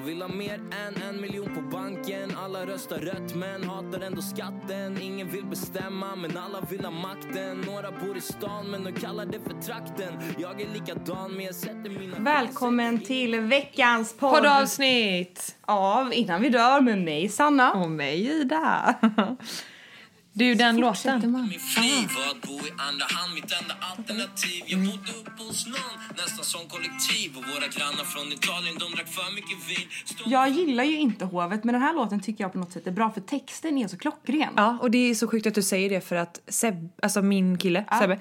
De vill ha mer än en miljon på banken Alla röstar rött men hatar ändå skatten Ingen vill bestämma men alla vill ha makten Några bor i stan men de kallar det för trakten Jag är likadan men jag sätter mina Välkommen till veckans podd Poddavsnitt! av Innan vi dör med mig Sanna. Och mig Ida. Du, den låten. Min fri var att bo i andra hand, mitt enda alternativ Jag bodde uppe hos någon, nästan som kollektiv Och våra grannar från Italien, de drack för mycket vin Stod Jag gillar ju inte hovet men den här låten tycker jag på något sätt är bra för texten är så klockren. Ja, och det är så sjukt att du säger det för att Seb, alltså min kille Sebbe,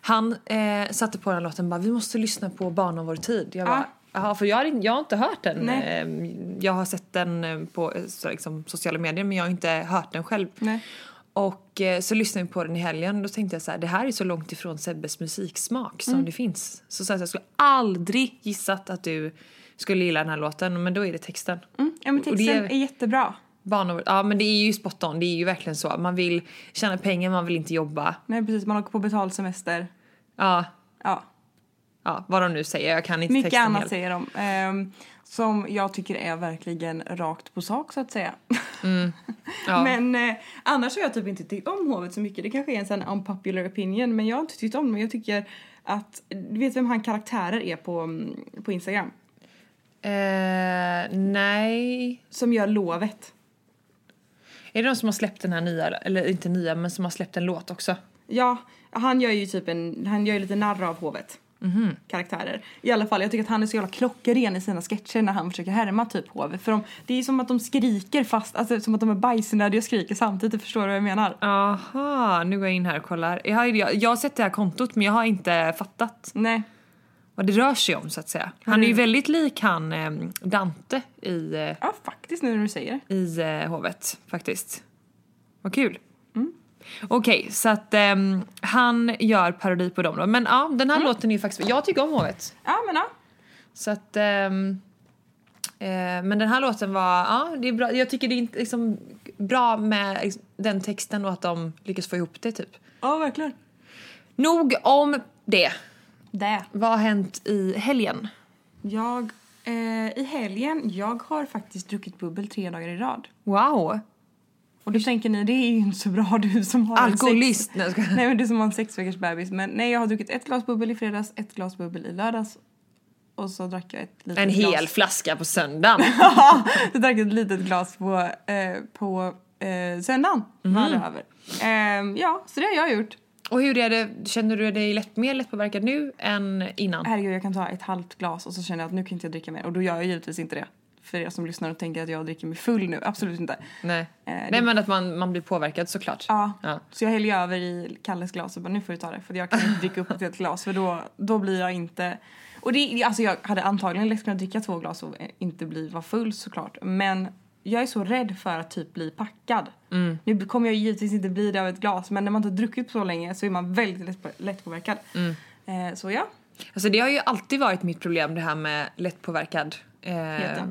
han eh, satte på den låten och bara vi måste lyssna på Barn av vår tid. Jag bara, Jaha, för jag har, in- jag har inte hört den. Nej. Eh, Jag har sett den eh, på eh, så liksom, sociala medier men jag har inte hört den själv. Nej. Och eh, så lyssnade vi på den i helgen och då tänkte jag så här, det här är så långt ifrån Sebbes musiksmak som det finns. Så, så här, jag skulle aldrig gissat att du skulle gilla den här låten men då är det texten. Mm. Ja men texten är- är jättebra. Barn ja men det är ju spot on, det är ju verkligen så. Man vill tjäna pengar, man vill inte jobba. Nej precis, man åker på betald semester. Ja, Ja, ja vad de nu säger, jag kan inte mycket texten annat helt. säger de. Ehm, som jag tycker är verkligen rakt på sak så att säga. Ja. Men eh, annars har jag typ inte tyckt om hovet så mycket. Det kanske är en sån unpopular opinion men jag har inte tyckt om det. Jag tycker att, du vet vem han karaktärer är på, mm, på Instagram? Eh, nej. Som gör lovet. Är det de som har släppt den här nya, eller inte nya, men som har släppt en låt också? Ja, han gör ju typ en, han gör ju lite narr av hovet. Karaktärer. I alla fall, jag tycker att han är så jävla klockren i sina sketcher när han försöker härma typ hovet. För de, det är som att de skriker fast, alltså som att de är bajsnödiga och skriker samtidigt. Förstår du vad jag menar? Aha, nu går jag in här och kollar. Jag har, jag, jag har sett det här kontot men jag har inte fattat Nej. vad det rör sig om så att säga. Han är ju väldigt lik han eh, Dante i, eh, Ja, faktiskt nu när du säger i eh, hovet faktiskt. Vad kul. Okej, så att ehm, han gör parodi på dem då. Men ja, den här låten är ju faktiskt, jag tycker om hovet. Ja, men ja. Så att, ehm, eh, men den här låten var, ja det är bra. Jag tycker det är inte liksom bra med liksom, den texten och att de lyckas få ihop det typ. Ja, verkligen. Nog om det. Det. Vad har hänt i helgen? Jag, eh, i helgen, jag har faktiskt druckit bubbel tre dagar i rad. Wow! Och då tänker ni, det är ju inte så bra du som har en Alkoholist! Sex, Nej, men du som har en sex veckors bebis. Men nej, jag har druckit ett glas bubbel i fredags, ett glas bubbel i lördags. Och så drack jag ett litet En glas. hel flaska på söndagen. jag drack ett litet glas på, eh, på eh, söndagen. Det över. Ehm, ja, så det har jag gjort. Och hur är det, känner du dig lätt, mer lättpåverkad nu än innan? Herregud, jag kan ta ett halvt glas och så känner jag att nu kan inte jag dricka mer. Och då gör jag givetvis inte det. För er som lyssnar och tänker att jag dricker mig full nu. Absolut inte. Nej. Eh, Nej men att man, man blir påverkad såklart. Ja. Ja. Så jag häller över i Kalles glas och bara nu får du ta det för jag kan inte dricka upp ett helt glas för då, då blir jag inte... Och det, alltså jag hade antagligen lätt kunnat dricka två glas och inte bli vara full såklart men jag är så rädd för att typ bli packad. Nu kommer jag givetvis inte bli det av ett glas men när man inte har druckit så länge så är man väldigt lätt, lättpåverkad. Eh, så ja. Alltså det har ju alltid varit mitt problem det här med lättpåverkad. Eh.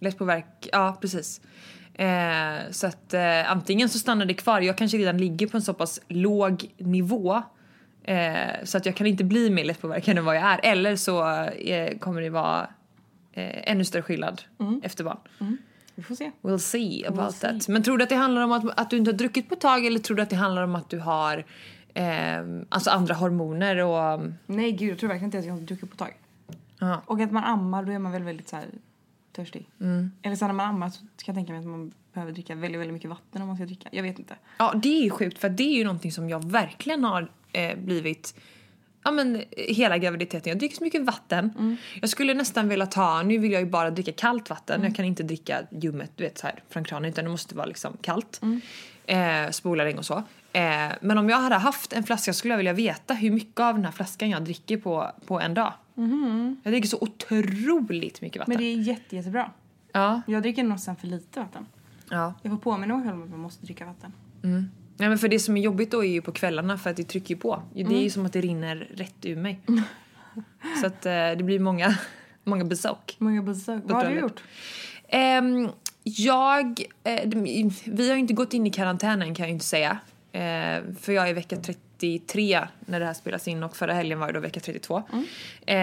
Lättpåverk, ja precis. Eh, så att eh, antingen så stannar det kvar, jag kanske redan ligger på en så pass låg nivå eh, så att jag kan inte bli mer lättpåverkad än vad jag är. Eller så eh, kommer det vara eh, ännu större skillnad efter barn. Vi får se. We'll see about see. that. Men tror du att det handlar om att, att du inte har druckit på ett tag eller tror du att det handlar om att du har eh, alltså andra hormoner och... Nej gud jag tror verkligen inte att jag har druckit på ett tag. Ja. Och att man ammar då är man väl väldigt så här törstig. Eller så när man ammar så kan jag tänka mig att man behöver dricka väldigt, väldigt mycket vatten om man ska dricka. Jag vet inte. Ja, det är ju sjukt för det är ju någonting som jag verkligen har eh, blivit Ja men eh, hela graviditeten, jag dricker så mycket vatten. Jag skulle nästan vilja ta, nu vill jag ju bara dricka kallt vatten. Jag kan inte dricka ljummet du vet så här från kranen utan det måste vara liksom kallt. Eh, spola regn och så. Eh, men om jag hade haft en flaska skulle jag vilja veta hur mycket av den här flaskan jag dricker på, på en dag. Jag dricker så otroligt mycket vatten. Men det är jätte, jättebra. Ja, Jag dricker sen för lite vatten. ja. Jag får påminna mig själv om att man måste dricka vatten. Nej men för det som är jobbigt då är ju på kvällarna för att det trycker ju på. Det är Mm. ju som att det rinner rätt ur mig. Så att eh, det blir många, många besök. Många besök. Vad har du gjort? Ehm, jag, eh, vi har ju inte gått in i karantänen kan jag ju inte säga. Eh, för jag är vecka 33 när det här spelas in och förra helgen var det då vecka 32. Eh,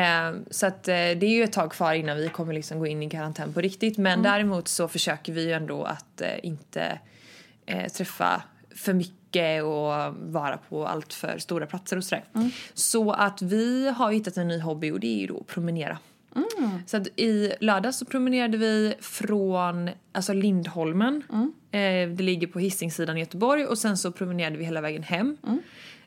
så att eh, det är ju ett tag kvar innan vi kommer liksom gå in i karantän på riktigt. Men däremot så försöker vi ju ändå att eh, inte eh, träffa för mycket och vara på allt för stora platser och sådär. Så att vi har hittat en ny hobby och det är ju då att promenera. Så att i lördag så promenerade vi från alltså Lindholmen. Eh, det ligger på Hisingssidan i Göteborg och sen så promenerade vi hela vägen hem.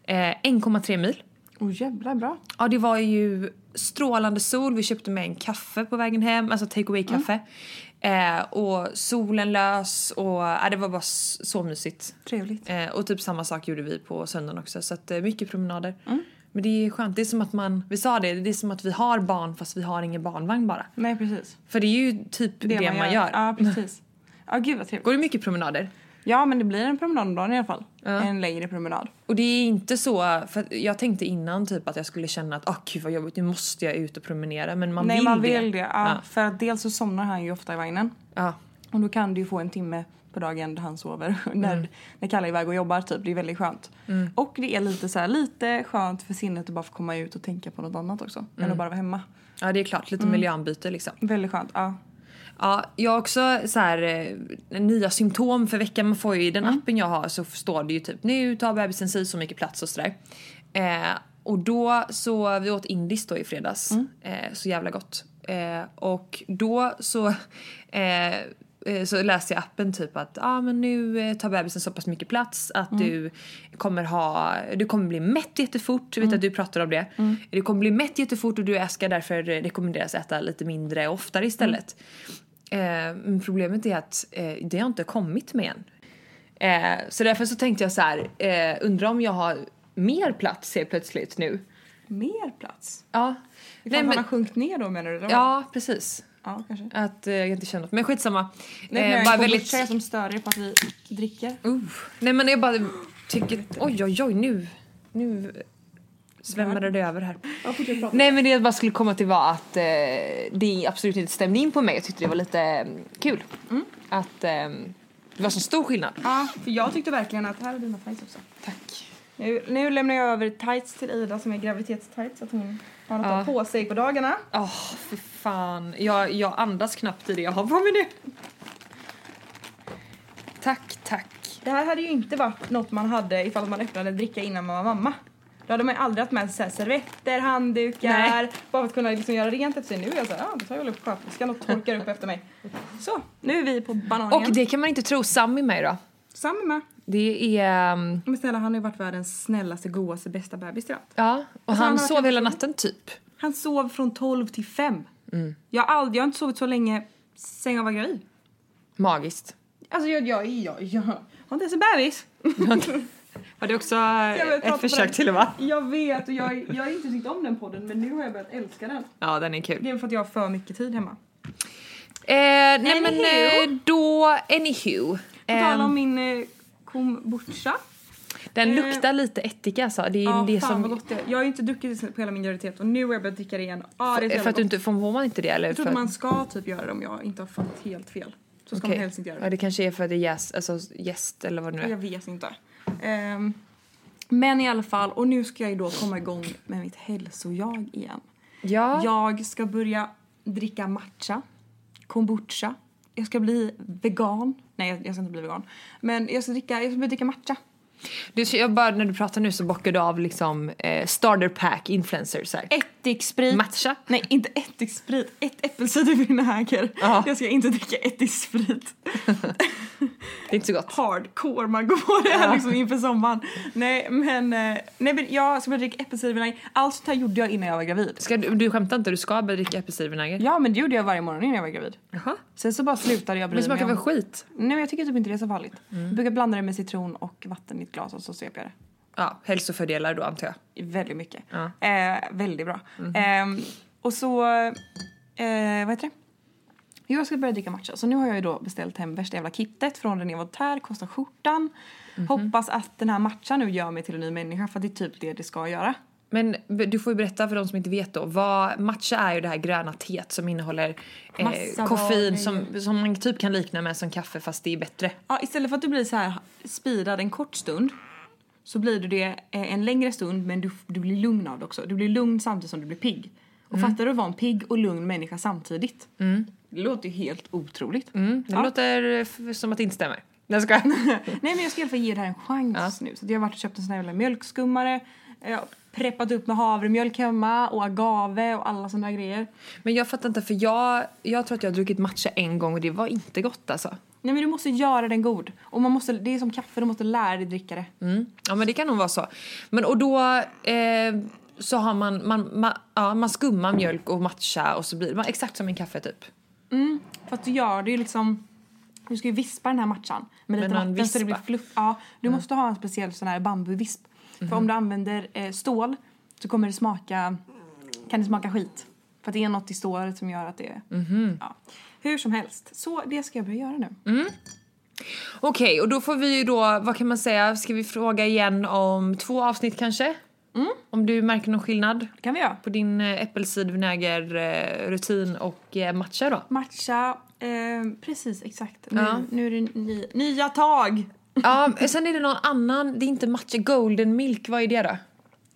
Eh, 1,3 mil. Oh jävlar bra. Ja, det var ju strålande sol. Vi köpte med en kaffe på vägen hem, alltså take away kaffe. Eh, och solen lös och ja, det var bara så mysigt. Trevligt. Eh, och typ samma sak gjorde vi på söndagen också. Så att, eh, mycket promenader. Men det är skönt. Det är som att man, vi sa det, det är som att vi har barn fast vi har ingen barnvagn bara. Nej precis. För det är ju typ det, man, gör. Ja precis. Ja gud vad trevligt. Går det mycket promenader? Ja men det blir en promenad om dagen i alla fall. Ja. En längre promenad. Och det är inte så, för jag tänkte innan typ att jag skulle känna att åh gud vad jobbigt, nu måste jag ut och promenera. Men man Nej vill man det. vill det. Ja, Ja. För att dels så somnar han ju ofta i vagnen. Ja. Och då kan du ju få en timme på dagen där han sover. när, när Kalle är iväg och jobbar typ. Det är väldigt skönt. Och det är lite så här, lite skönt för sinnet att bara få komma ut och tänka på något annat också. Än att bara vara hemma. ja, det är klart. Lite miljöombyte liksom. Väldigt skönt. Ja. Ja, jag har också så här, eh, nya symptom för veckan. Man får ju i den appen jag har så står det ju typ nu tar bebisen sig så mycket plats och sådär. Eh, och då så, vi åt indiskt då i fredags. Eh, så jävla gott. Eh, och då så eh, eh, så läste jag appen typ att ah, men nu tar bebisen så pass mycket plats att du kommer ha, du kommer bli mätt jättefort. Jag vet att du pratar om det. Du kommer bli mätt jättefort och du ska därför rekommenderas äta lite mindre oftare istället. Eh, men problemet är att eh, det har inte kommit med än. Eh, så därför så tänkte jag så här, eh, undrar om jag har mer plats helt plötsligt nu. Mer plats? Ja. Ifall Nej, han har men, sjunkit ner då menar du? eller ja, precis. Ja kanske. Att eh, jag inte känner något. Men skitsamma. Nej, Eh, men bara jag väldigt... väldigt... som stör er på att vi dricker. Uh. Nej men jag bara tycker, oj oj oj nu, nu svämmade det över här. Nej men det jag bara skulle komma till var att eh, det absolut inte stämde in på mig. Jag tyckte det var lite mm, kul. Att eh, det var så stor skillnad. Ja, för jag tyckte verkligen att här är dina tights också. Tack. Nu, nu lämnar jag över tights till Ida som är graviditetstights så att hon har något Ja. på sig på dagarna. Åh, för fan. Jag, jag andas knappt i det jag har på mig nu. Tack, tack. Det här hade ju inte varit något man hade ifall man öppnade en dricka innan man var mamma. Då hade man ju aldrig haft med sig så här servetter, handdukar, Nej. bara för att kunna liksom göra rent efter sig. Nu är jag såhär, ja då tar jag väl upp sköterskan och torkar upp efter mig. Så, nu är vi på bananen. Och det kan man inte tro. Sam är med då. Samma med. Det är... um, Men snälla, han har ju varit världens snällaste, godaste, bästa bebis jag. Ja, och Alltså, han han sov varit hela natten typ. Han sov från 12 till 5. Mm. Jag, har aldrig, jag har inte sovit så länge sen jag var gravid. Magiskt. Alltså jag, jag, jag, jag har inte ens en bebis. Var det också prata ett försök till va? Jag vet och jag, jag har inte tyckt om den podden men nu har jag börjat älska den. Ja, den är kul. Det är för att jag har för mycket tid hemma. Eh, nej men eh, då, anywho. På tal Eh, om min eh, kombucha. den eh, luktar lite ättika alltså. Det är Ja, det som... vad gott det är. Jag har ju inte druckit på hela min graviditet och nu har jag börjat dricka det igen. Ah, det är för jävla att du inte, får man inte det eller? Jag tror för, att man ska typ göra det om jag inte har fått helt fel. Så ska Okej. man helst inte göra det. Ja, det kanske är för att det är jäst, alltså jäst eller vad det nu är. Jag vet inte. Ehm, men i alla fall, och nu ska jag ju då komma igång med mitt hälsojag igen. Ja. Jag ska börja dricka matcha, kombucha. Jag ska bli vegan. Nej, jag ska inte bli vegan. Men jag ska, dricka, jag ska börja dricka matcha. Du, jag bara, när du pratar nu så bockar du av liksom eh, starter pack influencers här. Ättiksprit. Matcha. Nej, inte ättiksprit. Ett äppelcidervinäger. Ja. Jag ska inte dricka ättiksprit. Det är inte så gott. Hardcore man går på det här liksom inför sommaren. Nej, men, eh, nej, men jag ska börja dricka äppelcidervinäger. Allt sånt här gjorde jag innan jag var gravid. Ska du, du skämtar inte, du ska börja dricka äppelcidervinäger? Ja, men det gjorde jag varje morgon innan jag var gravid. Jaha. Sen så bara slutade jag bry Men det mig smakar väl skit? Nej, jag tycker typ inte det är så farligt. Jag brukar blanda det med citron och vatten i ett glas och så sveper jag det. Ja, hälsofördelar då antar jag. Väldigt mycket. Ja. Eh, väldigt bra. Ehm, och så, eh, vad heter det? Jo, jag ska börja dricka matcha. Så nu har jag ju då beställt hem värsta jävla kittet från René Voltaire, kostar skjortan. Hoppas att den här matchan nu gör mig till en ny människa för det är typ det det ska göra. Men du får ju berätta för de som inte vet då. Vad, matcha är ju det här gröna teet som innehåller eh, koffein som, som man typ kan likna med som kaffe fast det är bättre. Ja, istället för att du blir så här speedad en kort stund så blir du det eh, en längre stund men du, du blir lugn av det också. Du blir lugn samtidigt som du blir pigg. Och fattar du att vara en pigg och lugn människa samtidigt? Det låter ju helt otroligt. Mm, det Ja. låter f- som att det inte stämmer. Jag ska. Nej men jag ska i alla fall ge det här en chans nu. Så jag har varit och köpt en sån här jävla mjölkskummare. Jag har preppat upp med havremjölk hemma och agave och alla här grejer. Men jag fattar inte för jag, jag tror att jag har druckit matcha en gång och det var inte gott alltså. Nej men du måste göra den god. Och man måste, det är som kaffe, du måste lära dig dricka det. Mm. Ja men det kan nog vara så. Men och då eh, så har man, man, man, ja, man skummar mjölk och matcha och så blir det exakt som en kaffe typ. Mm. Fast du gör det ju liksom... Du ska ju vispa den här matchan med lite vatten så det blir fluff. Ja, du måste ha en speciell sån här bambuvisp. För om du använder eh, stål så kommer det smaka... Kan det smaka skit. För det är något i stålet som gör att det... Ja. Hur som helst. Så det ska jag börja göra nu. Okej och då får vi ju då, vad kan man säga, ska vi fråga igen om två avsnitt kanske? Om du märker någon skillnad kan vi göra. på din eh, äppelcidervinäger-rutin och eh, matcha då? Matcha. Eh, precis, exakt. Nu, Ja. nu är det ny, nya tag. Ja, sen är det någon annan, det är inte matcha, golden milk, vad är det då?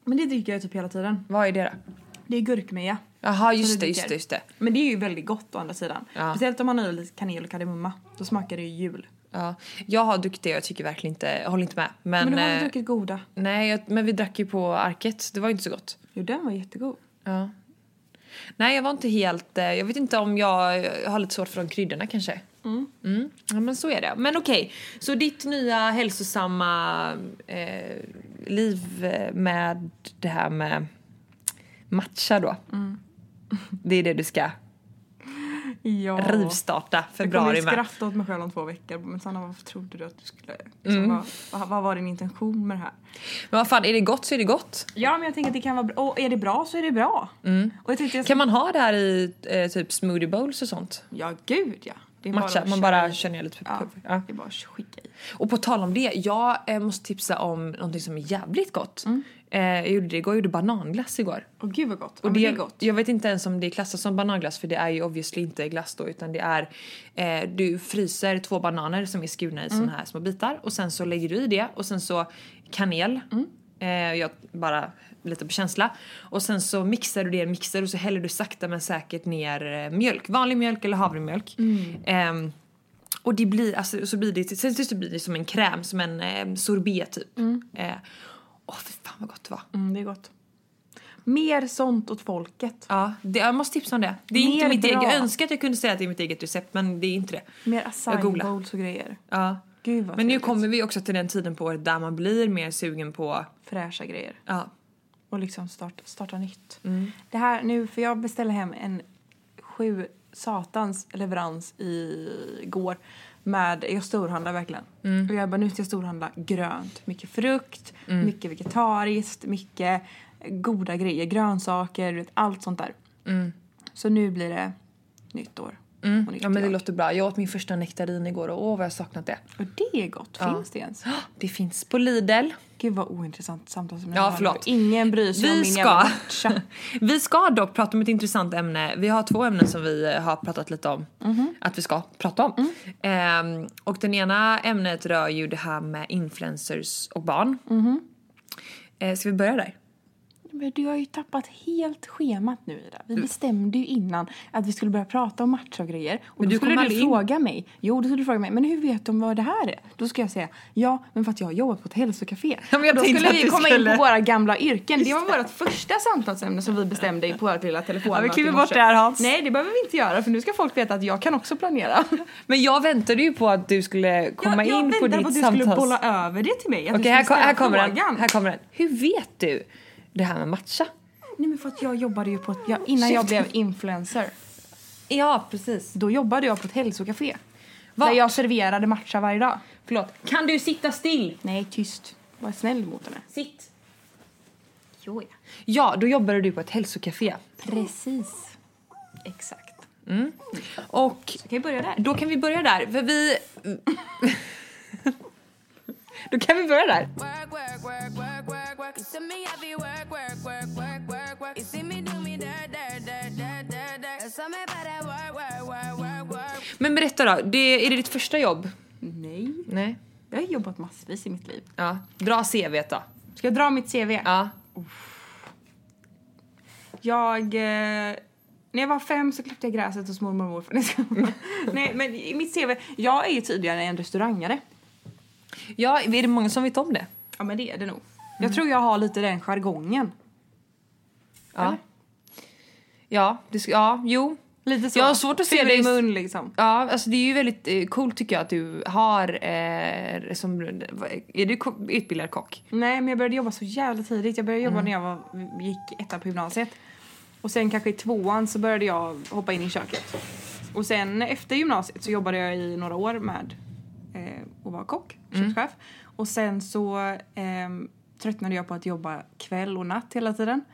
Men det dricker jag typ hela tiden. Vad är det då? Det är gurkmeja. Jaha, just det, just det, just det. Men det är ju väldigt gott å andra sidan. Ja. Speciellt om man har lite kanel och kardemumma. Då smakar det ju jul. Ja, jag har druckit det jag tycker verkligen inte, jag håller inte med. Men, Men du har eh, inte druckit goda? nej, jag, men vi drack ju på arket, det var ju inte så gott. Jo, den var jättegod. Ja. Nej, jag var inte helt, eh, jag vet inte om jag, jag har lite svårt för de kryddorna kanske. Mm. Ja, men så är det. Men okej, så ditt nya hälsosamma eh, liv med det här med matcha då. Det är det du ska Ja. rivstarta Jag kommer februari med. skratta åt mig själv om två veckor. Men Sanna, varför trodde du att du skulle... Liksom, Mm. vad, vad, vad var din intention med det här? Men vad fan, är det gott så är det gott. Ja, men jag tänker att det kan vara bra. Och är det bra så är det bra. Och jag. Jag... Kan man ha det här i eh, typ smoothie bowls och sånt? Ja, gud ja. Matcha, man bara känner ner lite Ja, pulver. Ja. det är bara att skicka i. Och på tal om det, jag eh, måste tipsa om någonting som är jävligt gott. Eh, jag gjorde det igår, jag gjorde bananglass igår. Åh gud vad gott. Och ja, det, det gott. Jag vet inte ens om det är klassat som bananglass för det är ju obviously inte glass då utan det är eh, du fryser två bananer som är skurna i Mm. såna här små bitar och sen så lägger du i det och sen så kanel. Mm. Eh, jag bara lite på känsla. Och sen så mixar du det i en mixer och så häller du sakta men säkert ner eh, mjölk. Vanlig mjölk eller havremjölk. Mm. Ehm, och det blir, alltså, så blir det, sen slut blir det som en kräm, som en eh, sorbet typ. Eh, Åh fy fan vad gott det var. Mm, det är gott. Mer sånt åt folket. Ja, det, jag måste tipsa om det. Det är Mer inte mitt eget, jag önskar att jag kunde säga att det är mitt eget recept men det är inte det. Mer acai bowls och grejer. Ja. Gud Men nu kommer vi också till den tiden på året där man blir mer sugen på, Fräscha grejer. ja. Och liksom starta, starta nytt. Mm. Det här nu, för jag beställde hem en sju satans leverans igår med, jag storhandlar verkligen. Mm. Och jag bara, nu ska jag storhandla grönt. Mycket frukt, mycket vegetariskt, mycket goda grejer. Grönsaker, allt sånt där. Så nu blir det nytt år. Mm. Ja men det jag. låter bra. Jag åt min första nektarin igår och åh vad jag saknat det. Och det är gott. Ja. Finns det ens? Det finns på Lidl. Gud vad ointressant samtalsämne. Ja, jag har. förlåt. Ingen bryr sig om Vi min ska, jävla vi ska dock prata om ett intressant ämne. Vi har två ämnen som vi har pratat lite om att vi ska prata om. Ehm, och den ena ämnet rör ju det här med influencers och barn. Eh, ska vi börja där? Men du har ju tappat helt schemat nu Ida. Vi bestämde ju innan att vi skulle börja prata om matcha och grejer. Och Men då du skulle du in. fråga mig. Jo, då skulle du fråga mig. Men hur vet de vad det här är? Då ska jag säga ja, men för att jag har jobbat på ett hälsokafé. Ja, men jag då skulle vi komma skulle- in på våra gamla yrken. Det var vårt första samtalsämne som vi bestämde i på vårt lilla telefonmöte Ja, vi klipper bort det här, Hans. Nej, det behöver vi inte göra för nu ska folk veta att jag kan också planera. Men jag väntade ju på att du skulle komma jag, jag in på väntade ditt på att du samtals... skulle bolla över det till mig. Okej, du här, skulle här kommer den. Här kommer den. Hur vet du det här med matcha? Nej, men för att jag jobbade ju på ett, jag, innan jag blev influencer. Ja, precis. Då jobbade jag på ett hälsokafé. Va? Där jag serverade matcha varje dag. Förlåt. Kan du sitta still? Nej, tyst. Var snäll mot henne. Sitt. Jo, ja. Ja, då jobbade du på ett hälsokafé. Precis. Exakt. Och Så kan vi börja där. då kan vi börja där, för vi... då kan vi börja där. Men berätta då, det, är det ditt första jobb? Nej. Nej. Jag har jobbat massvis i mitt liv. Ja. Dra CV då. Ska jag dra mitt CV? Ja. Jag... Eh, när jag var fem så klippte jag gräset hos mormor och morfar. Nej, men i mitt CV... Jag är ju tidigare en restaurangare. Ja, är det många som vet om det? Ja, men det är det nog. Jag tror jag har lite den jargongen. Ja. Eller? Ja, det, ja, jo. Lite så. Jag har svårt att se i mun liksom. Ja, alltså det är ju väldigt eh, coolt tycker jag att du har eh, som, är du ko- utbildad kock? Nej, men jag började jobba så jävla tidigt. Jag började jobba Mm. när jag var, gick ettan på gymnasiet. Och sen kanske i tvåan så började jag hoppa in i köket. Och sen efter gymnasiet så jobbade jag i några år med eh, att vara kock, Mm. kökschef. Och sen så eh, tröttnade jag på att jobba kväll och natt hela tiden.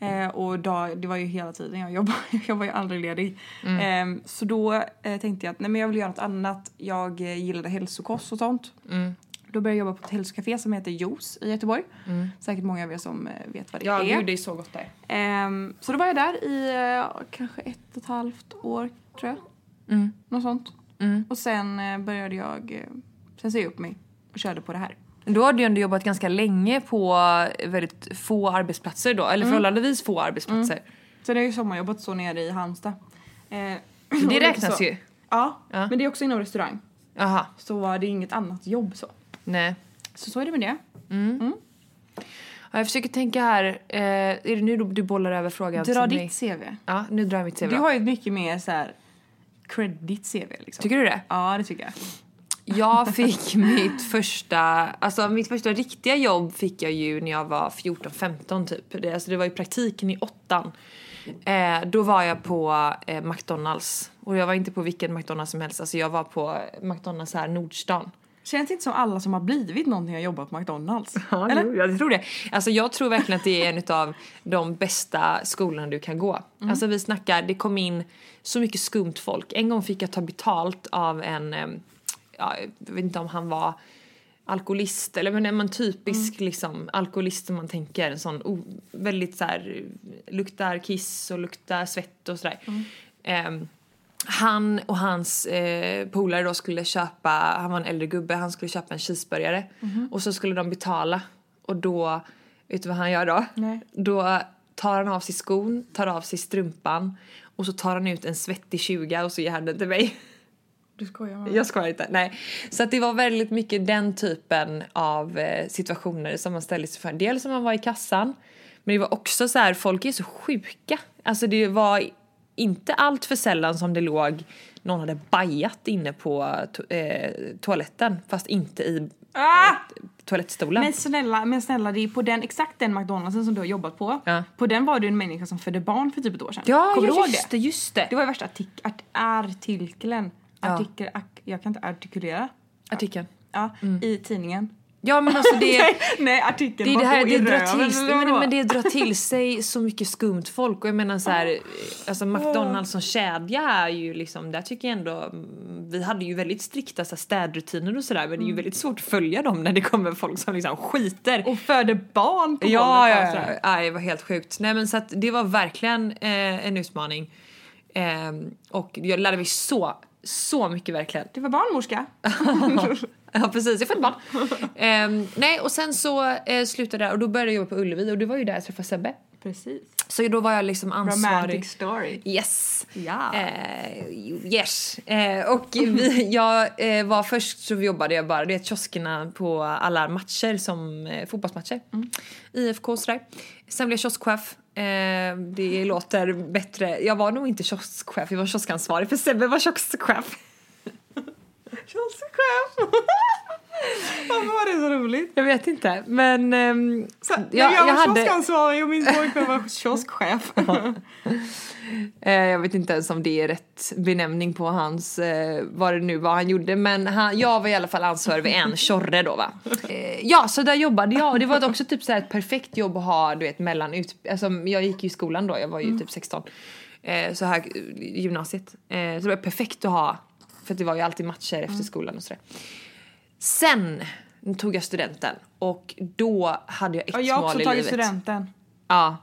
Eh, och dag, det var ju hela tiden jag jobbade. Jag var ju aldrig ledig. Mm. Eh, så då eh, tänkte jag att nej, men jag vill göra något annat. Jag eh, gillade hälsokost och sånt. Mm. Då började jag jobba på ett hälsocafé som heter Juice i Göteborg. Säkert många av er som eh, vet vad det Ja, är. gud det är så gott där. Ehm, så då var jag där i eh, kanske ett och ett halvt år, tror jag. Mm. Något sånt. Mm. Och sen började jag... Sen sa jag upp mig körde på det här. Då har du ändå jobbat ganska länge på väldigt få arbetsplatser då, eller förhållandevis få arbetsplatser. Så det är ju sommarjobbat så nere i Halmstad. Eh, Det räknas så. ju. Ja, Ja. men det är också inom restaurang. Jaha, Så det är inget annat jobb så. nej. Så så är det med det. Ja, jag försöker tänka här, eh, är det nu du bollar över frågan Dra till mig? ditt CV. Ja, nu drar jag mitt CV. Du har ju mycket mer så här credit CV liksom. Tycker du det? Ja, det tycker jag. Jag fick mitt första, alltså mitt första riktiga jobb fick jag ju när jag var 14-15 typ. Det, alltså det var ju praktiken i åttan. Eh, då var jag på eh, McDonalds. Och jag var inte på vilken McDonalds som helst, alltså jag var på McDonalds här Nordstan. Känns inte som alla som har blivit någonting har jobbat på McDonalds. Ja, Eller? jag tror det. Alltså jag tror verkligen att det är en av de bästa skolorna du kan gå. Alltså vi snackar, det kom in så mycket skumt folk. En gång fick jag ta betalt av en, ja, jag vet inte om han var alkoholist eller men är man typisk liksom alkoholist som man tänker en sån o, väldigt så här luktar kiss och luktar svett och sådär. Ehm, han och hans eh, polare då skulle köpa, han var en äldre gubbe, han skulle köpa en cheeseburgare. Och så skulle de betala. Och då, vet du vad han gör då? Nej. Då tar han av sig skon, tar av sig strumpan och så tar han ut en svettig 20 och så ger han den till mig. Du skojar med mig. Jag skojar inte. Nej. Så att det var väldigt mycket den typen av eh, situationer som man ställde sig för. Dels som man var i kassan, men det var också så här, folk är så sjuka. Alltså det var inte allt för sällan som det låg någon hade bajat inne på to- eh, toaletten fast inte i Ah! toalettstolen. Men snälla, men snälla, det är på den, exakt den McDonaldsen som du har jobbat på. Ja. På den var du en människa som födde barn för typ ett år sedan. ja, Kommer ja just det? det, just det. Det var ju värsta artik art artikeln. Ja. Artikel, jag kan inte artikulera. Artikeln. Ja, i tidningen. Ja men alltså det... nej, nej, artikeln Det, är det, här, det, drar till, eller men, men det drar till sig så mycket skumt folk och jag menar så här, alltså McDonalds som kedja är ju liksom, där tycker jag ändå, mm, vi hade ju väldigt strikta så här, städrutiner och sådär men det är ju väldigt svårt att följa dem när det kommer folk som liksom skiter. Och födde barn på ja, golvet, ja, alltså. ja, det var helt sjukt. Nej men så att det var verkligen eh, en utmaning. Ehm, och jag lärde mig så, så mycket verkligen. Du var barnmorska. Ja precis, jag födde barn. Ehm, nej och sen så eh, slutade jag och då började jag jobba på Ullevi och det var ju där jag träffade Sebbe. Precis. Så då var jag liksom ansvarig. Romantic story. Yes. Ja. Eh, yes. Eh, och vi, jag eh, var först så jobbade jag bara, det är kioskerna på alla matcher som eh, fotbollsmatcher. IFK och sådär. Sen blev jag kioskchef. Eh, det låter bättre. Jag var nog inte kioskchef, jag var kioskansvarig för Sebbe var kioskchef. Kioskchef! Varför var det så roligt? Jag vet inte, men ehm, Så, jag, jag, jag var hade, kioskansvarig och min pojkvän var kioskchef. eh, jag vet inte ens om det är rätt benämning på hans, eh, vad det nu var han gjorde, men han, jag var i alla fall ansvarig vid en tjorre då va. Eh, ja, så där jobbade jag och det var också typ så ett perfekt jobb att ha, du vet mellan ut, alltså jag gick ju i skolan då, jag var ju typ 16. Eh, så här gymnasiet. Så det var perfekt att ha, för det var ju alltid matcher efter skolan och sådär. Sen tog jag studenten och då hade jag ett Och jag har mål också i tagit livet. studenten. Ja.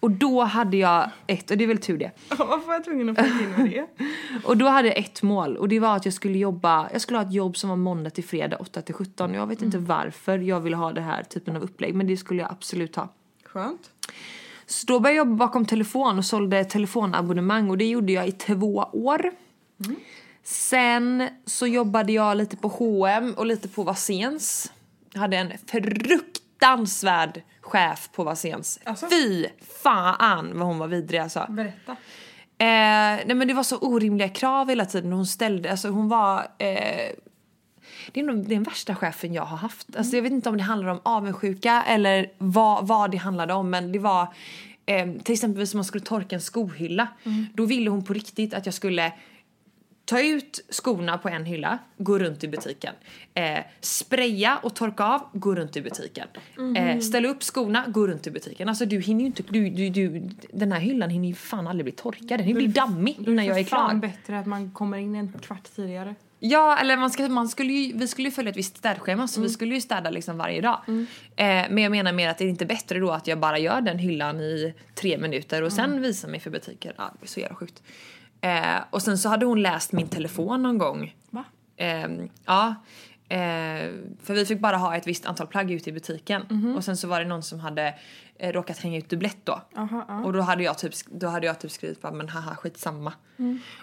Och då hade jag ett, och det är väl tur det. Varför var jag tvungen att få in med det? Och då hade jag ett mål och det var att jag skulle jobba, jag skulle ha ett jobb som var måndag till fredag 8 till 17. Jag vet inte varför jag ville ha det här typen av upplägg men det skulle jag absolut ha. Skönt. Så då började jag jobba bakom telefon och sålde telefonabonnemang och det gjorde jag i två år. Sen så jobbade jag lite på H&M och lite på Vasens. Jag hade en fruktansvärd chef på Vasens. Alltså? Fy fan vad hon var vidrig alltså. Berätta. Eh, nej men det var så orimliga krav hela tiden hon ställde. Alltså hon var... Eh, det är nog den värsta chefen jag har haft. Alltså jag vet inte om det handlar om avundsjuka eller vad, vad det handlade om men det var... Eh, till exempel som man skulle torka en skohylla. Då ville hon på riktigt att jag skulle ta ut skorna på en hylla, gå runt i butiken. Eh, spraya och torka av, gå runt i butiken. Eh, ställa upp skorna, gå runt i butiken. Alltså du hinner ju inte, du, du, du, den här hyllan hinner ju fan aldrig bli torkad. Den hinner bli dammig innan jag är För fan klar. bättre att man kommer in en kvart tidigare. Ja, eller man, ska, man skulle ju, vi skulle ju följa ett visst städschema så vi skulle ju städa liksom varje dag. Eh, men jag menar mer att det är inte bättre då att jag bara gör den hyllan i tre minuter och sen visar mig för butiker. Ja, det är så jävla sjukt. Eh, och sen så hade hon läst min telefon någon gång. Va? Ehm, ja. Eh, för vi fick bara ha ett visst antal plagg ute i butiken. Och sen så var det någon som hade eh, råkat hänga ut dubblett då. Aha, ja. Och då hade jag typ, då hade jag typ skrivit bara men haha skitsamma.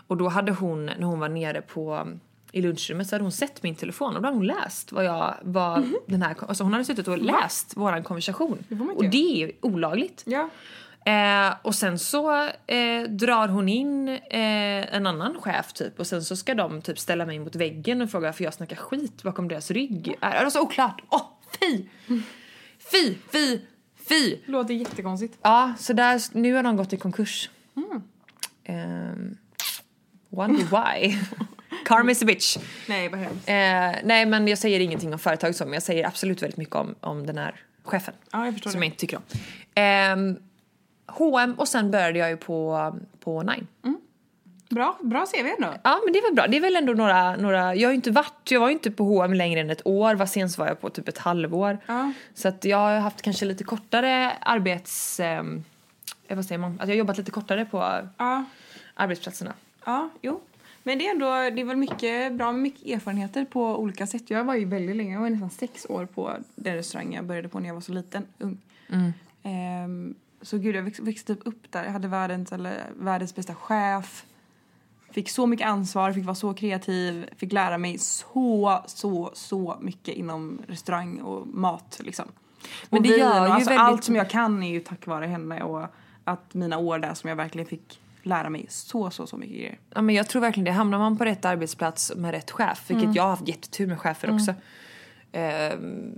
Och då hade hon, när hon var nere på i lunchrummet så hade hon sett min telefon och då hade hon läst vad jag, vad den här, alltså hon hade suttit och läst våran konversation. inte och det är ju olagligt. Ja. Eh, och sen så eh, drar hon in eh, en annan chef typ och sen så ska de typ ställa mig mot väggen och fråga varför jag snackar skit bakom deras rygg. Är det är så oklart? Åh, fy! Fy, fy, fy! Låter jättekonstigt. Ja, så där, nu har de gått i konkurs. Um, wonder why. Karma is a bitch. Nej, vad hemskt. Eh, nej, men jag säger ingenting om företaget så, men jag säger absolut väldigt mycket om, om den här chefen. Ja, jag förstår Som det. jag inte tycker om. Ehm, H&M och sen började jag ju på, på Nine. Bra, bra CV ändå. Ja men det är väl bra. Det är väl ändå några, några jag har ju inte varit, jag var ju inte på H&M längre än ett år. Vad sent var jag på typ ett halvår. Ja. Så att jag har haft kanske lite kortare arbets... ehm, eh, vad säger man? Att jag har jobbat lite kortare på Ja, arbetsplatserna. ja, jo. Men det är ändå, det är väl mycket bra med mycket erfarenheter på olika sätt. Jag var ju väldigt länge, jag var nästan sex år på den restaurang jag började på när jag var så liten, ung. Ehm, så gud, jag växt, växte typ upp där. Jag hade världens, eller, världens bästa chef. Fick så mycket ansvar, fick vara så kreativ, fick lära mig så, så, så mycket inom restaurang och mat liksom. Men Och det gör ju alltså väldigt- Allt som jag kan är ju tack vare henne och att mina år där som jag verkligen fick lära mig så, så, så mycket grejer. Ja, men jag tror verkligen det. Hamnar man på rätt arbetsplats med rätt chef, vilket jag har haft jättetur med chefer också. Ehm,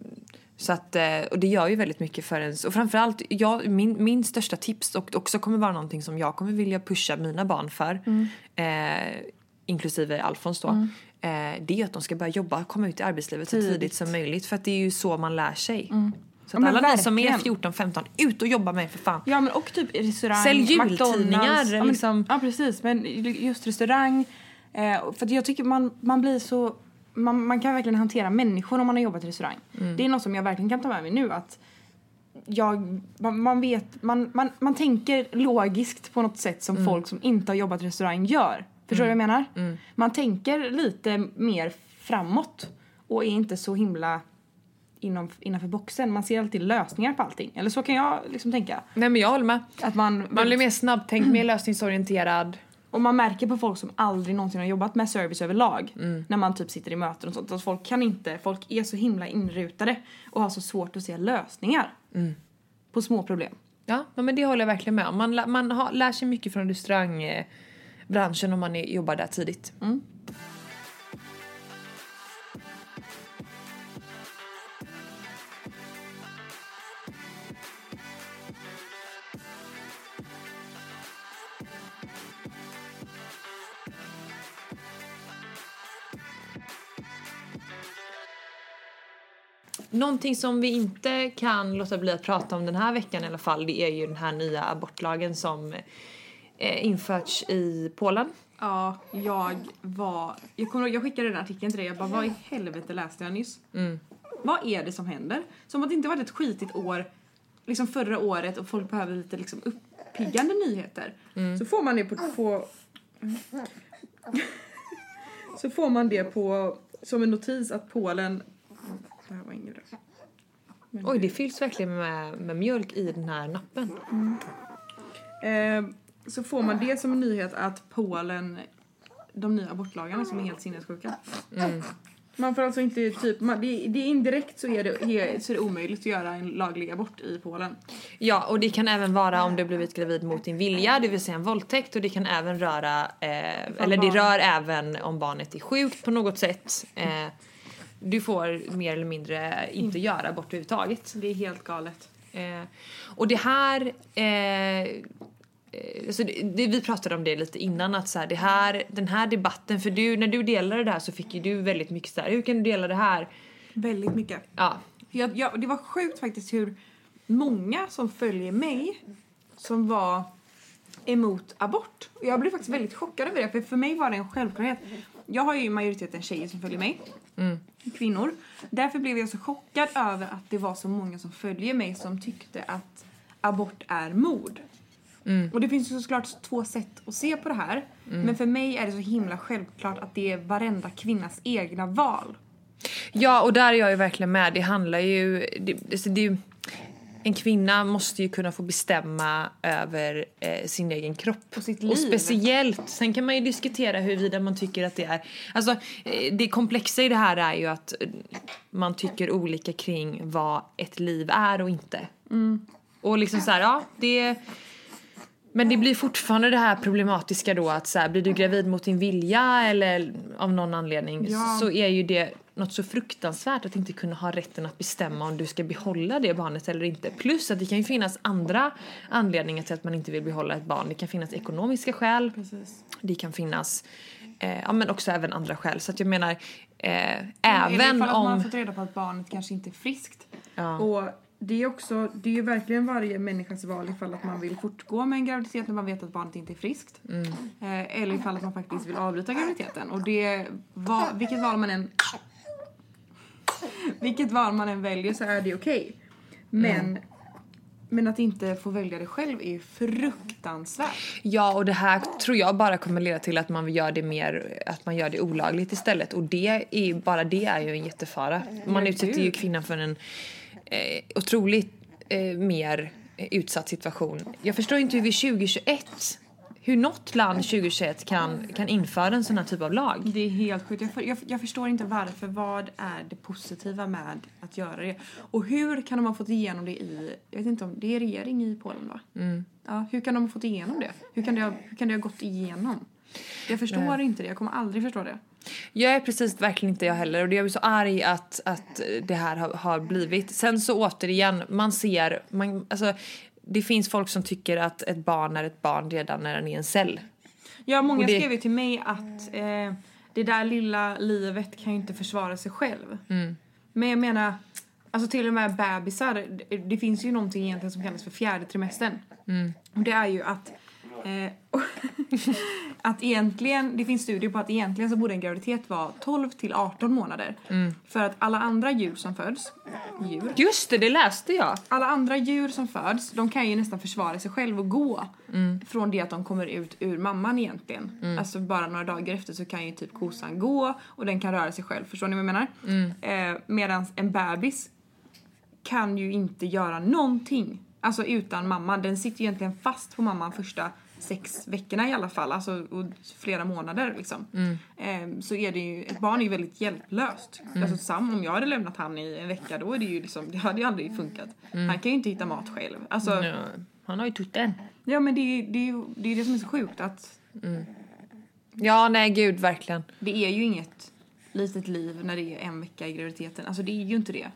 så att, eh, och det gör ju väldigt mycket för ens, och framförallt, jag, min, min största tips och också kommer vara någonting som jag kommer vilja pusha mina barn för, eh, inklusive Alfons då, eh, det är att de ska börja jobba, komma ut i arbetslivet så Tidigt. tidigt som möjligt för att det är ju så man lär sig. Så Ja, att men alla ni som är verkligen. 14-15, ut och jobba med för fan. Ja men och typ restaurang, Sälj jultidningar. Ja, liksom. ja precis, men just restaurang. Eh, för jag tycker man, man blir så... Man, man kan verkligen hantera människor om man har jobbat i restaurang. Mm. Det är något som jag verkligen kan ta med mig nu att jag, man, man vet, man, man, man tänker logiskt på något sätt Mm. som folk som inte har jobbat i restaurang gör. Förstår du vad jag menar? Mm. Man tänker lite mer framåt och är inte så himla inom, innanför boxen. Man ser alltid lösningar på allting. Eller så kan jag liksom tänka. Nej men jag håller med. Att man, Man blir mer snabbtänkt, mer lösningsorienterad. Och man märker på folk som aldrig någonsin har jobbat med service överlag när man typ sitter i möten och sånt att folk kan inte, folk är så himla inrutade och har så svårt att se lösningar på små problem. Ja, men det håller jag verkligen med om. Man, man har, lär sig mycket från restaurangbranschen om man är, jobbar där tidigt. Någonting som vi inte kan låta bli att prata om den här veckan i alla fall det är ju den här nya abortlagen som eh, införts i Polen. Ja, jag var... Jag, kommer, jag skickade den artikeln till dig. Jag bara, vad i helvete läste jag nyss? Vad är det som händer? Som att det inte varit ett skitigt år liksom förra året och folk behöver lite liksom upp, uppiggande nyheter så får man det på, på så får man det på som en notis att Polen det här var inget bra. Men Oj, det fylls verkligen med, med mjölk i den här nappen. Eh, så får man det som en nyhet att Polen, de nya abortlagarna som är helt sinnessjuka. Man får alltså inte typ, man, det, det är indirekt så är, det, så är det omöjligt att göra en laglig abort i Polen. Ja, och det kan även vara om du blivit gravid mot din vilja, det vill säga en våldtäkt. Och det kan även röra, eh, eller det barn. rör även om barnet är sjukt på något sätt. Eh, du får mer eller mindre inte göra abort överhuvudtaget. Det är helt galet. Eh, och det här... Eh, eh, alltså det, det, vi pratade om det lite innan, att så här, det här, den här debatten, för du, när du delade det här så fick ju du väldigt mycket så här, hur kan du dela det här? Väldigt mycket. Ja, Jag, jag, det var sjukt faktiskt hur många som följer mig som var emot abort. Och jag blev faktiskt väldigt chockad över det, för för mig var det en självklarhet. Jag har ju majoriteten tjejer som följer mig. Kvinnor. Därför blev jag så chockad över att det var så många som följer mig som tyckte att abort är mord. Och det finns ju såklart två sätt att se på det här. Men för mig är det så himla självklart att det är varenda kvinnas egna val. Ja, och där är jag ju verkligen med. Det handlar ju... Det, alltså det, en kvinna måste ju kunna få bestämma över eh, sin egen kropp. Och sitt Och liv. speciellt, sen kan man ju diskutera huruvida man tycker att det är... Alltså, eh, det komplexa i det här är ju att eh, man tycker olika kring vad ett liv är och inte. Och liksom så här, ja, det... Men det blir fortfarande det här problematiska då att så här, blir du gravid mot din vilja eller av någon anledning Ja. så är ju det något så fruktansvärt att inte kunna ha rätten att bestämma om du ska behålla det barnet eller inte. Plus att det kan ju finnas andra anledningar till att man inte vill behålla ett barn. Det kan finnas ekonomiska skäl. Precis. Det kan finnas eh, ja, men också även andra skäl. Så att jag menar eh, Eller även ifall att man har om... fått reda på att barnet kanske inte är friskt. Ja. Och det är också, det är ju verkligen varje människas val ifall att man vill fortgå med en graviditet när man vet att barnet inte är friskt. Mm. Eh, eller ifall att man faktiskt vill avbryta graviditeten. Och det, va, vilket val man än vilket val man än väljer så är det okej. Men, Mm. men att inte få välja det själv är ju fruktansvärt. Ja, och det här tror jag bara kommer leda till att man gör det mer, att man gör det olagligt istället. Och det är bara det är ju en jättefara. Man utsätter ju kvinnan för en eh, otroligt eh, mer eh, utsatt situation. Jag förstår inte hur vi 2021, hur något land 2021 kan, kan införa en sån här typ av lag. Det är helt sjukt. Jag, för, jag, jag förstår inte varför. Vad är det positiva med att göra det? Och hur kan de ha fått igenom det i... Jag vet inte om det är regering i Polen va? Ja, hur kan de ha fått igenom det? Hur kan det ha, hur kan det ha gått igenom? Jag förstår inte det. Jag kommer aldrig förstå det. Jag är precis verkligen inte jag heller och det är jag så arg att, att det här har, har blivit. Sen så återigen, man ser, man, alltså, det finns folk som tycker att ett barn är ett barn redan när den är en cell. Ja, många Och det- skrev ju till mig att eh, det där lilla livet kan ju inte försvara sig själv. Men jag menar, alltså till och med bebisar, det, det finns ju någonting egentligen som kallas för fjärde trimestern. Och det är ju att eh, att egentligen, det finns studier på att egentligen så borde en graviditet vara 12 till 18 månader. För att alla andra djur som föds, djur, Just det, det läste jag. alla andra djur som föds, de kan ju nästan försvara sig själv och gå. Från det att de kommer ut ur mamman egentligen. Alltså bara några dagar efter så kan ju typ kossan gå och den kan röra sig själv. Förstår ni vad jag menar? Eh, Medan en bebis kan ju inte göra någonting. Alltså utan mamman. Den sitter ju egentligen fast på mamman första sex veckorna i alla fall. Alltså och flera månader liksom. Eh, så är det ju, ett barn är ju väldigt hjälplöst. Alltså Sam, om jag hade lämnat han i en vecka då är det ju liksom, det hade ju aldrig funkat. Han kan ju inte hitta mat själv. Alltså, Ja, han har ju tutten. ja men det, är- det, det är det som är så sjukt att Ja, nej gud, verkligen. det är ju inget litet liv när det är en vecka i graviditeten. Alltså det är ju inte det.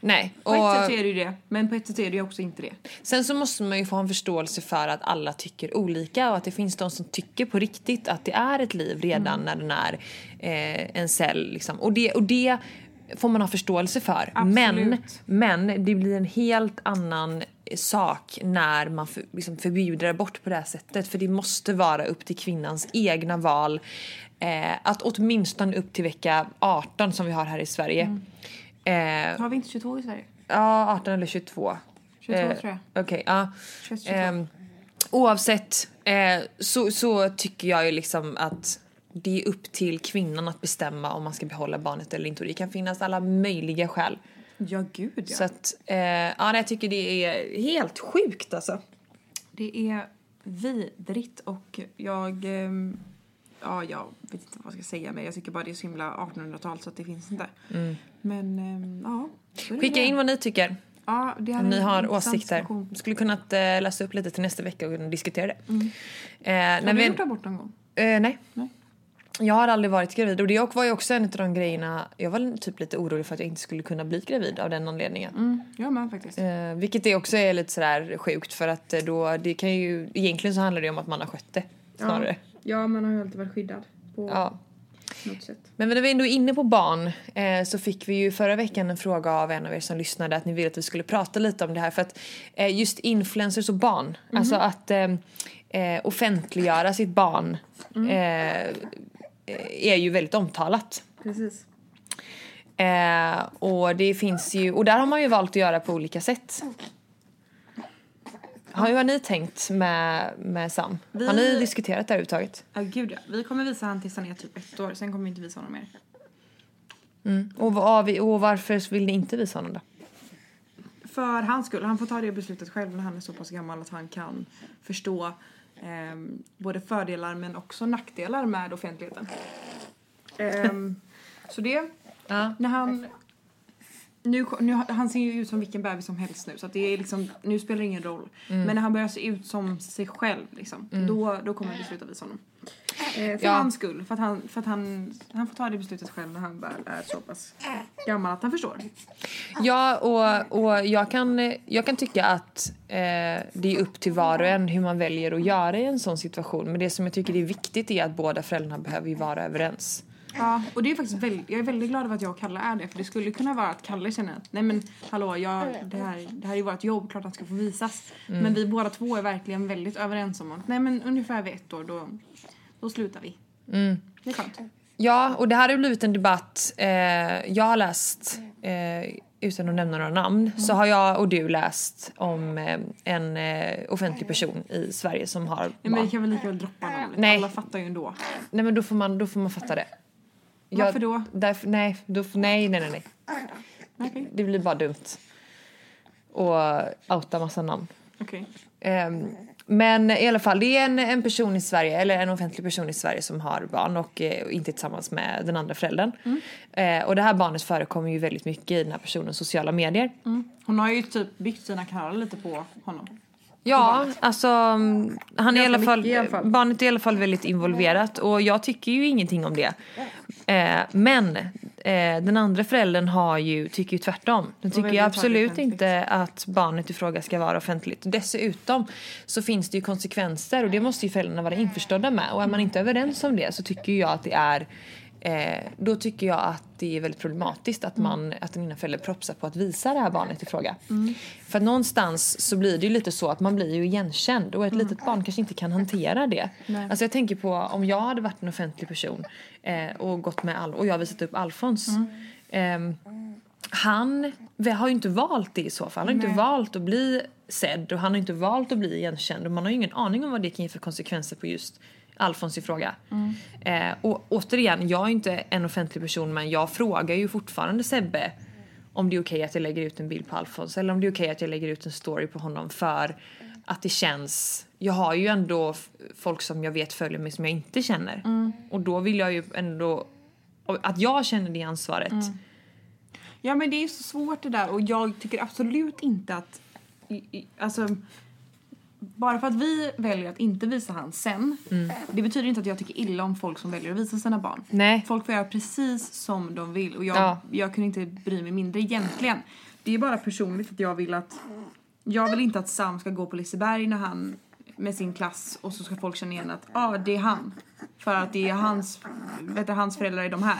Nej. På ett sätt Och är det ju det, men på ett sätt är det ju också inte det. sen så måste man ju få en förståelse för att alla tycker olika och att det finns de som tycker på riktigt att det är ett liv redan när den är eh, en cell. Liksom. Och, det, och det får man ha förståelse för. Men, Absolut. men det blir en helt annan sak när man för, liksom förbjuder abort på det här sättet. För det måste vara upp till kvinnans egna val. Eh, att åtminstone upp till vecka 18 som vi har här i Sverige. Eh, Har vi inte 22 i Sverige? Ja, 18 eller 22. 22 Eh, tror jag. Okej, ja. 21, 22. Ehm, oavsett eh, så, så tycker jag ju liksom att det är upp till kvinnan att bestämma om man ska behålla barnet eller inte. Och det kan finnas alla möjliga skäl. Ja, gud ja. Så att, eh, ja, jag tycker det är helt sjukt alltså. Det är vidrigt och jag... Ja, jag vet inte vad jag ska säga men jag tycker bara det är så himla 1800-tal så att det finns inte. Men ehm, ja. Skicka in vad ni tycker. Ja, Om ni har åsikter. diskussion. Skulle kunnat eh, läsa upp lite till nästa vecka och diskutera det. Eh, Har du vi, gjort abort någon gång? eh, nej. Nej. Jag har aldrig varit gravid och det var ju också en av de grejerna. Jag var typ lite orolig för att jag inte skulle kunna bli gravid av den anledningen. Mm, jag med faktiskt. Eh, vilket det också är lite sådär sjukt för att eh, då det kan ju egentligen så handlar det om att man har skött det snarare. Ja, man har ju alltid varit skyddad på Ja. något sätt. Men när vi ändå är inne på barn eh, så fick vi ju förra veckan en fråga av en av er som lyssnade att ni ville att vi skulle prata lite om det här för att eh, just influencers och barn, alltså att eh, eh, offentliggöra sitt barn eh, är ju väldigt omtalat. Precis. Eh, och det finns ju, och där har man ju valt att göra på olika sätt. Har, hur har ni tänkt med, med Sam? Har ni Vi- diskuterat det här överhuvudtaget? Ja, gud ja. Vi kommer visa han tills han är typ ett år. Sen kommer vi inte visa honom mer. Och, vad, och varför vill ni inte visa honom då? För hans skull. Han får ta det beslutet själv när han är så pass gammal att han kan förstå ehm, både fördelar men också nackdelar med offentligheten. Ehm, så det, Ja. när han... Nu, nu, han ser ju ut som vilken bebis som helst nu så det är liksom, nu spelar det ingen roll. Men när han börjar se ut som sig själv liksom, då, då kommer vi sluta visa honom. Eh, för Ja. hans skull, för att, han, för att han, han får ta det beslutet själv när han väl är så pass gammal att han förstår. Ja, och, och jag, kan, jag kan tycka att eh, det är upp till var och en hur man väljer att göra i en sån situation. Men det som jag tycker är viktigt är att båda föräldrarna behöver ju vara överens. Ja, och det är faktiskt väldigt, jag är väldigt glad över att jag och Kalle är det. För det skulle kunna vara att Kalle känner att nej men hallå, jag, det, här, det här är ju vårt jobb, klart att han ska få visas. Men vi båda två är verkligen väldigt överens om att nej men ungefär vid ett år då, då slutar vi. Det är skönt. Ja, och det här har blivit en debatt. Eh, jag har läst, eh, utan att nämna några namn, så har jag och du läst om eh, en eh, offentlig person i Sverige som har Nej, men vi kan väl lika väl droppa namnet. Nej. Alla fattar ju ändå. Nej men då får man, då får man fatta det. Jag- Varför då? Därför, nej, då, nej, nej, nej, nej. Okej. Det blir bara dumt. Och outa massa namn. Okej. Ehm, men i alla fall, det är en, en person i Sverige, eller en offentlig person i Sverige som har barn och eh, inte tillsammans med den andra föräldern. Eh, och det här barnet förekommer ju väldigt mycket i den här personens sociala medier. Mm. Hon har ju typ byggt sina kanaler lite på honom. Ja, alltså mm, han är i alla, fall, mycket i alla fall. barnet är i alla fall väldigt involverat och jag tycker ju ingenting om det. Eh, men eh, den andra föräldern har ju, tycker ju tvärtom. Den tycker ju absolut inte att barnet i fråga ska vara offentligt. Dessutom så finns det ju konsekvenser och det måste ju föräldrarna vara införstådda med. Och är man inte överens om det så tycker jag att det är Eh, då tycker jag att det är väldigt problematiskt att, man, att den ena föräldern propsar på att visa det här barnet i fråga. För att någonstans så blir det ju lite så att man blir ju igenkänd och ett litet barn kanske inte kan hantera det. Nej. Alltså jag tänker på om jag hade varit en offentlig person eh, och gått med Al- och jag har visat upp Alfons. ehm, han vi har ju inte valt det i så fall. Han har inte Nej. valt att bli sedd och han har inte valt att bli igenkänd och man har ju ingen aning om vad det kan ge för konsekvenser på just Alfons i fråga. Eh, och återigen, jag är inte en offentlig person men jag frågar ju fortfarande Sebbe om det är okej att jag lägger ut en bild på Alfons eller om det är okej att jag lägger ut en story på honom för att det känns... Jag har ju ändå folk som jag vet följer mig som jag inte känner. Och då vill jag ju ändå... Att jag känner det ansvaret. Ja men det är så svårt det där och jag tycker absolut inte att... Alltså... Bara för att vi väljer att inte visa han sen, det betyder inte att jag tycker illa om folk som väljer att visa sina barn. Nej. Folk får göra precis som de vill och jag, Ja. jag kunde inte bry mig mindre egentligen. Det är bara personligt att jag vill att... Jag vill inte att Sam ska gå på Liseberg när han med sin klass och så ska folk känna igen att ah, det är han. För att det är hans, vet du, hans föräldrar är de här.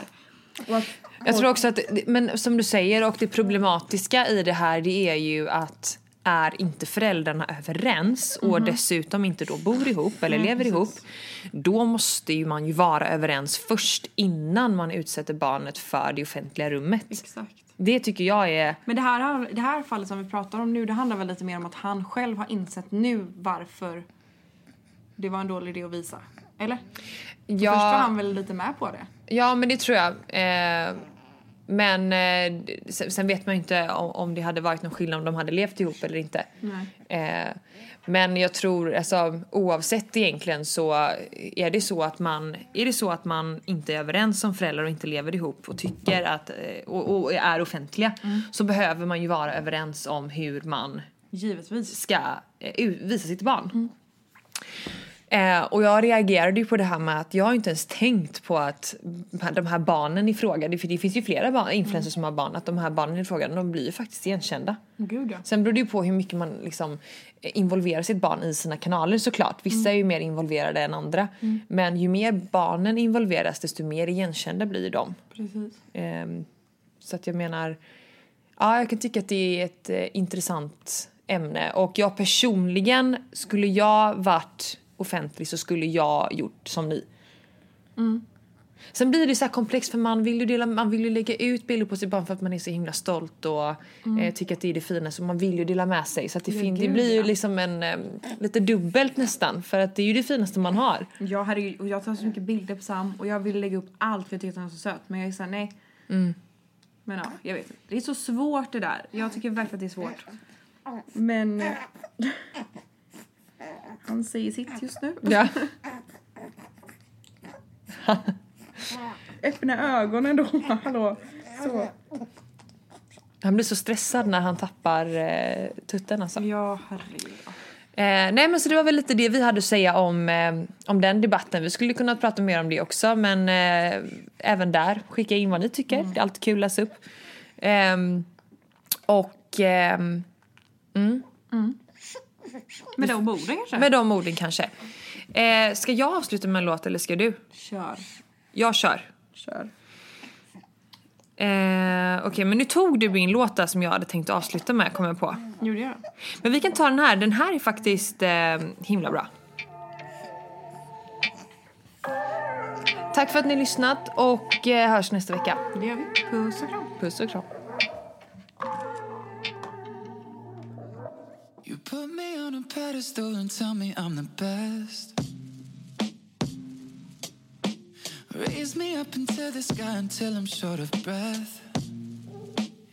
Att Jag tror också att, men som du säger, och det problematiska i det här det är ju att är inte föräldrarna överens och dessutom inte då bor ihop eller lever ihop då måste ju man ju vara överens först innan man utsätter barnet för det offentliga rummet. Exakt. Det tycker jag är... Men det här, det här fallet som vi pratar om nu, det handlar väl lite mer om att han själv har insett nu varför det var en dålig idé att visa. Eller? Ja. Först var han väl lite med på det. Ja, men det tror jag. Eh, men eh, sen, sen vet man ju inte om, om det hade varit någon skillnad om de hade levt ihop eller inte. Eh, men jag tror, alltså, oavsett egentligen så är det så att man, är det så att man inte är överens som föräldrar och inte lever ihop och tycker att, eh, och, och är offentliga så behöver man ju vara överens om hur man Givetvis. ska eh, visa sitt barn. Eh, och jag reagerade ju på det här med att jag har inte ens tänkt på att de här barnen i fråga, det, för det finns ju flera barn, influencers som har barn, att de här barnen i fråga de blir ju faktiskt igenkända. Gud ja. Sen beror det ju på hur mycket man liksom eh, involverar sitt barn i sina kanaler såklart. Vissa är ju mer involverade än andra. Men ju mer barnen involveras desto mer igenkända blir de. Precis. Ehm, så att jag menar, ja jag kan tycka att det är ett eh, intressant ämne och jag personligen, skulle jag varit offentlig så skulle jag gjort som ni. Sen blir det så här komplext för man vill ju, dela, man vill ju lägga ut bilder på sitt barn för att man är så himla stolt och eh, tycker att det är det fina så man vill ju dela med sig så att det, fin- det gud, blir ju ja. liksom en eh, lite dubbelt nästan för att det är ju det finaste man har. Jag, herregud, och jag tar så mycket bilder på Sam och jag vill lägga upp allt för jag tycker att han är så söt. Men jag är såhär, nej. Men ja, jag vet inte. Det är så svårt det där. Jag tycker verkligen att det är svårt. Men... eh, Han säger sitt just nu. Ja. Öppna ögonen då. Hallå. Så. Han blir så stressad när han tappar eh, tutten alltså. Ja, herregud. Eh, nej men så det var väl lite det vi hade att säga om, eh, om den debatten. Vi skulle kunna prata mer om det också men eh, även där skicka in vad ni tycker. Det är alltid kul att läsa upp. Ehm, och ehm, Med de orden kanske? med de orden kanske. Eh, ska jag avsluta med en låt eller ska du? Kör. Jag kör. Kör. Eh, Okej men nu tog du min låt där som jag hade tänkt avsluta med kom jag på. Gjorde jag? Men vi kan ta den här. Den här är faktiskt eh, himla bra. Tack för att ni har lyssnat och eh, hörs nästa vecka. Det gör vi. Puss och kram. Puss och kram. On a pedestal and tell me I'm the best. Raise me up into the sky until I'm short of breath.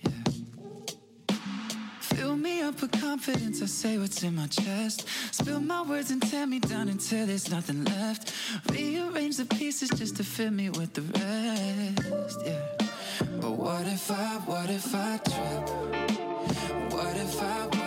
Yeah. Fill me up with confidence, I say what's in my chest. Spill my words and tear me down until there's nothing left. Rearrange the pieces just to fill me with the rest. Yeah. But what if I, what if I trip? What if I, what if I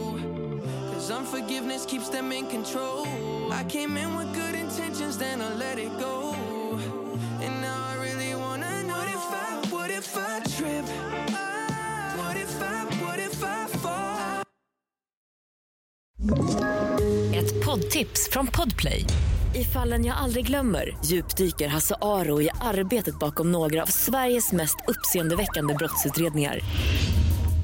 Cause unforgiveness keeps them in control. I came in with good intentions, then I let it go. And now I really wanna know what if I, what if I trip? What if I, what if I fall? Ett poddtips från Podplay. I fallen jag aldrig glömmer djupdyker Hasse Aro i arbetet bakom några av Sveriges mest uppseendeväckande brottsutredningar.